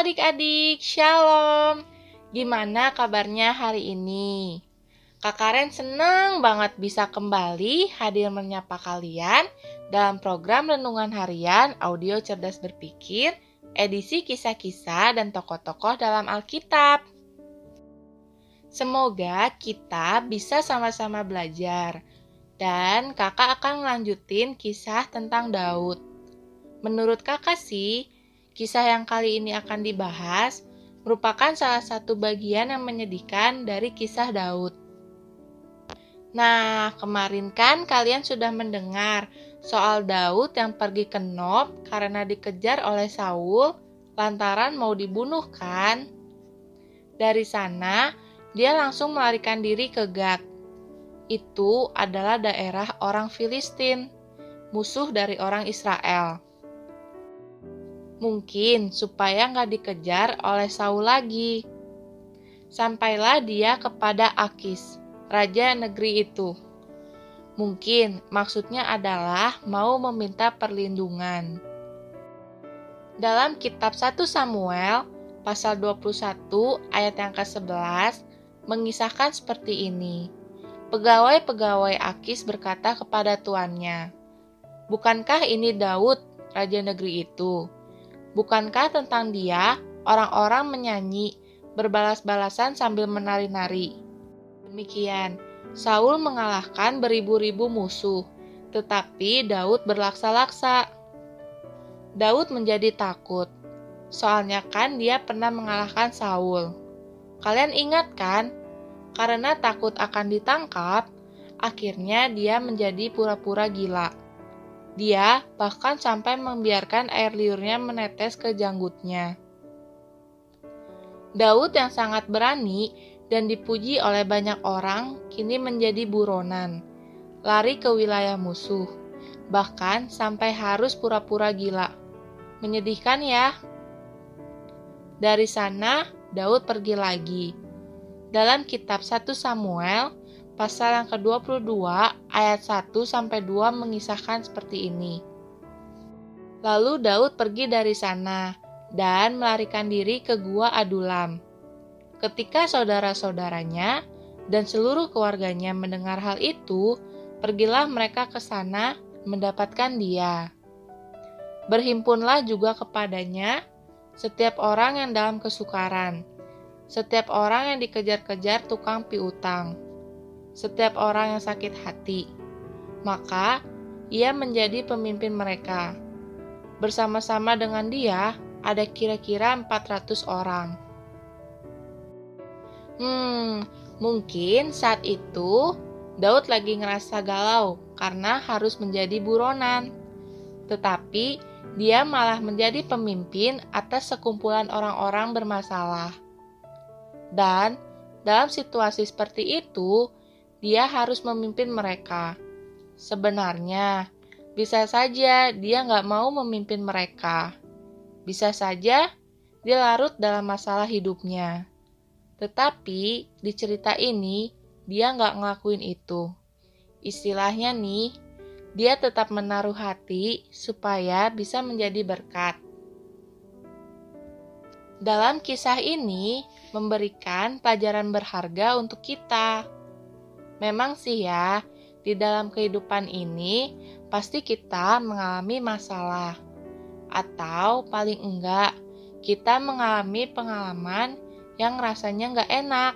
adik-adik, Shalom. Gimana kabarnya hari ini? Kak Karen senang banget bisa kembali hadir menyapa kalian dalam program Renungan Harian Audio Cerdas Berpikir, edisi kisah-kisah dan tokoh-tokoh dalam Alkitab. Semoga kita bisa sama-sama belajar, dan kakak akan melanjutin kisah tentang Daud. Menurut kakak sih, kisah yang kali ini akan dibahas merupakan salah satu bagian yang menyedihkan dari kisah Daud. Nah, kemarin kan kalian sudah mendengar soal Daud yang pergi ke Nob karena dikejar oleh Saul lantaran mau dibunuh kan? Dari sana, dia langsung melarikan diri ke Gad. Itu adalah daerah orang Filistin, musuh dari orang Israel. Mungkin supaya nggak dikejar oleh Saul lagi. Sampailah dia kepada Akis, raja negeri itu. Mungkin maksudnya adalah mau meminta perlindungan. Dalam kitab 1 Samuel pasal 21 ayat yang ke-11 mengisahkan seperti ini. Pegawai-pegawai Akis berkata kepada tuannya, Bukankah ini Daud, raja negeri itu? Bukankah tentang dia orang-orang menyanyi, berbalas-balasan sambil menari-nari? Demikian, Saul mengalahkan beribu-ribu musuh, tetapi Daud berlaksa-laksa. Daud menjadi takut, soalnya kan dia pernah mengalahkan Saul. Kalian ingat kan? Karena takut akan ditangkap, akhirnya dia menjadi pura-pura gila. Dia bahkan sampai membiarkan air liurnya menetes ke janggutnya. Daud yang sangat berani dan dipuji oleh banyak orang, kini menjadi buronan, lari ke wilayah musuh, bahkan sampai harus pura-pura gila. Menyedihkan ya. Dari sana, Daud pergi lagi. Dalam kitab 1 Samuel, pasal yang ke-22 ayat 1 sampai 2 mengisahkan seperti ini. Lalu Daud pergi dari sana dan melarikan diri ke gua Adulam Ketika saudara-saudaranya dan seluruh keluarganya mendengar hal itu, pergilah mereka ke sana mendapatkan dia. Berhimpunlah juga kepadanya setiap orang yang dalam kesukaran, setiap orang yang dikejar-kejar tukang piutang, setiap orang yang sakit hati. Maka ia menjadi pemimpin mereka. Bersama-sama dengan dia ada kira-kira 400 orang. Hmm, mungkin saat itu Daud lagi ngerasa galau karena harus menjadi buronan. Tetapi dia malah menjadi pemimpin atas sekumpulan orang-orang bermasalah. Dan dalam situasi seperti itu, dia harus memimpin mereka. Sebenarnya, bisa saja dia nggak mau memimpin mereka. Bisa saja dia larut dalam masalah hidupnya. Tetapi di cerita ini dia nggak ngelakuin itu. Istilahnya nih, dia tetap menaruh hati supaya bisa menjadi berkat. Dalam kisah ini memberikan pelajaran berharga untuk kita. Memang sih ya, di dalam kehidupan ini pasti kita mengalami masalah. Atau paling enggak, kita mengalami pengalaman yang rasanya nggak enak.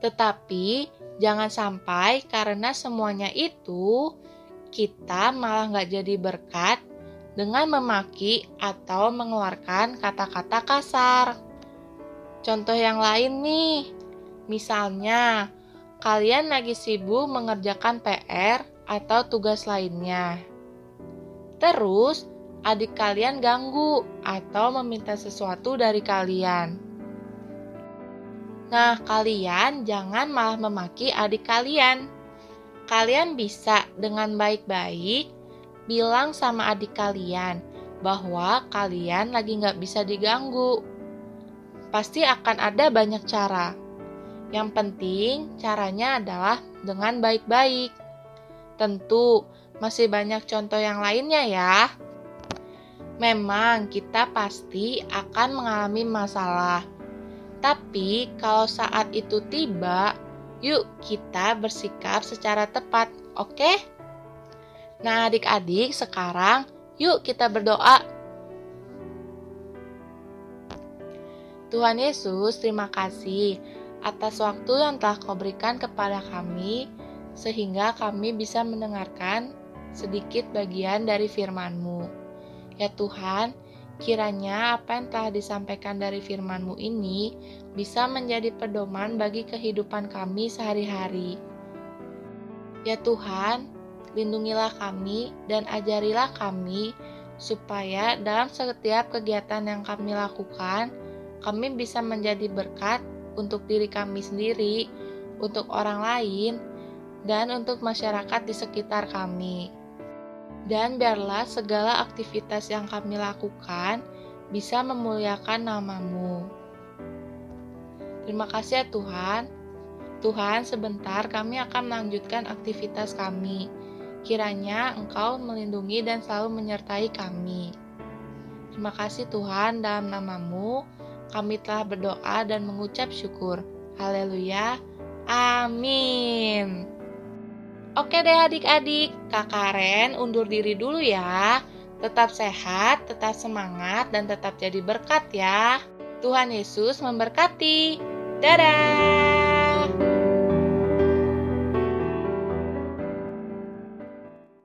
Tetapi jangan sampai karena semuanya itu kita malah nggak jadi berkat dengan memaki atau mengeluarkan kata-kata kasar. Contoh yang lain nih, misalnya kalian lagi sibuk mengerjakan PR atau tugas lainnya. Terus, adik kalian ganggu atau meminta sesuatu dari kalian. Nah, kalian jangan malah memaki adik kalian. Kalian bisa dengan baik-baik bilang sama adik kalian bahwa kalian lagi nggak bisa diganggu. Pasti akan ada banyak cara. Yang penting caranya adalah dengan baik-baik. Tentu masih banyak contoh yang lainnya ya. Memang kita pasti akan mengalami masalah. Tapi kalau saat itu tiba, yuk kita bersikap secara tepat, oke? Nah, adik-adik, sekarang yuk kita berdoa. Tuhan Yesus, terima kasih atas waktu yang telah kau berikan kepada kami, sehingga kami bisa mendengarkan sedikit bagian dari firman-Mu. Ya Tuhan, kiranya apa yang telah disampaikan dari firman-Mu ini bisa menjadi pedoman bagi kehidupan kami sehari-hari. Ya Tuhan, lindungilah kami dan ajarilah kami supaya dalam setiap kegiatan yang kami lakukan, kami bisa menjadi berkat untuk diri kami sendiri, untuk orang lain, dan untuk masyarakat di sekitar kami dan biarlah segala aktivitas yang kami lakukan bisa memuliakan namamu. Terima kasih ya Tuhan. Tuhan, sebentar kami akan melanjutkan aktivitas kami. Kiranya Engkau melindungi dan selalu menyertai kami. Terima kasih Tuhan, dalam namamu kami telah berdoa dan mengucap syukur. Haleluya. Amin. Oke deh adik-adik, Kak Karen undur diri dulu ya. Tetap sehat, tetap semangat, dan tetap jadi berkat ya. Tuhan Yesus memberkati. Dadah!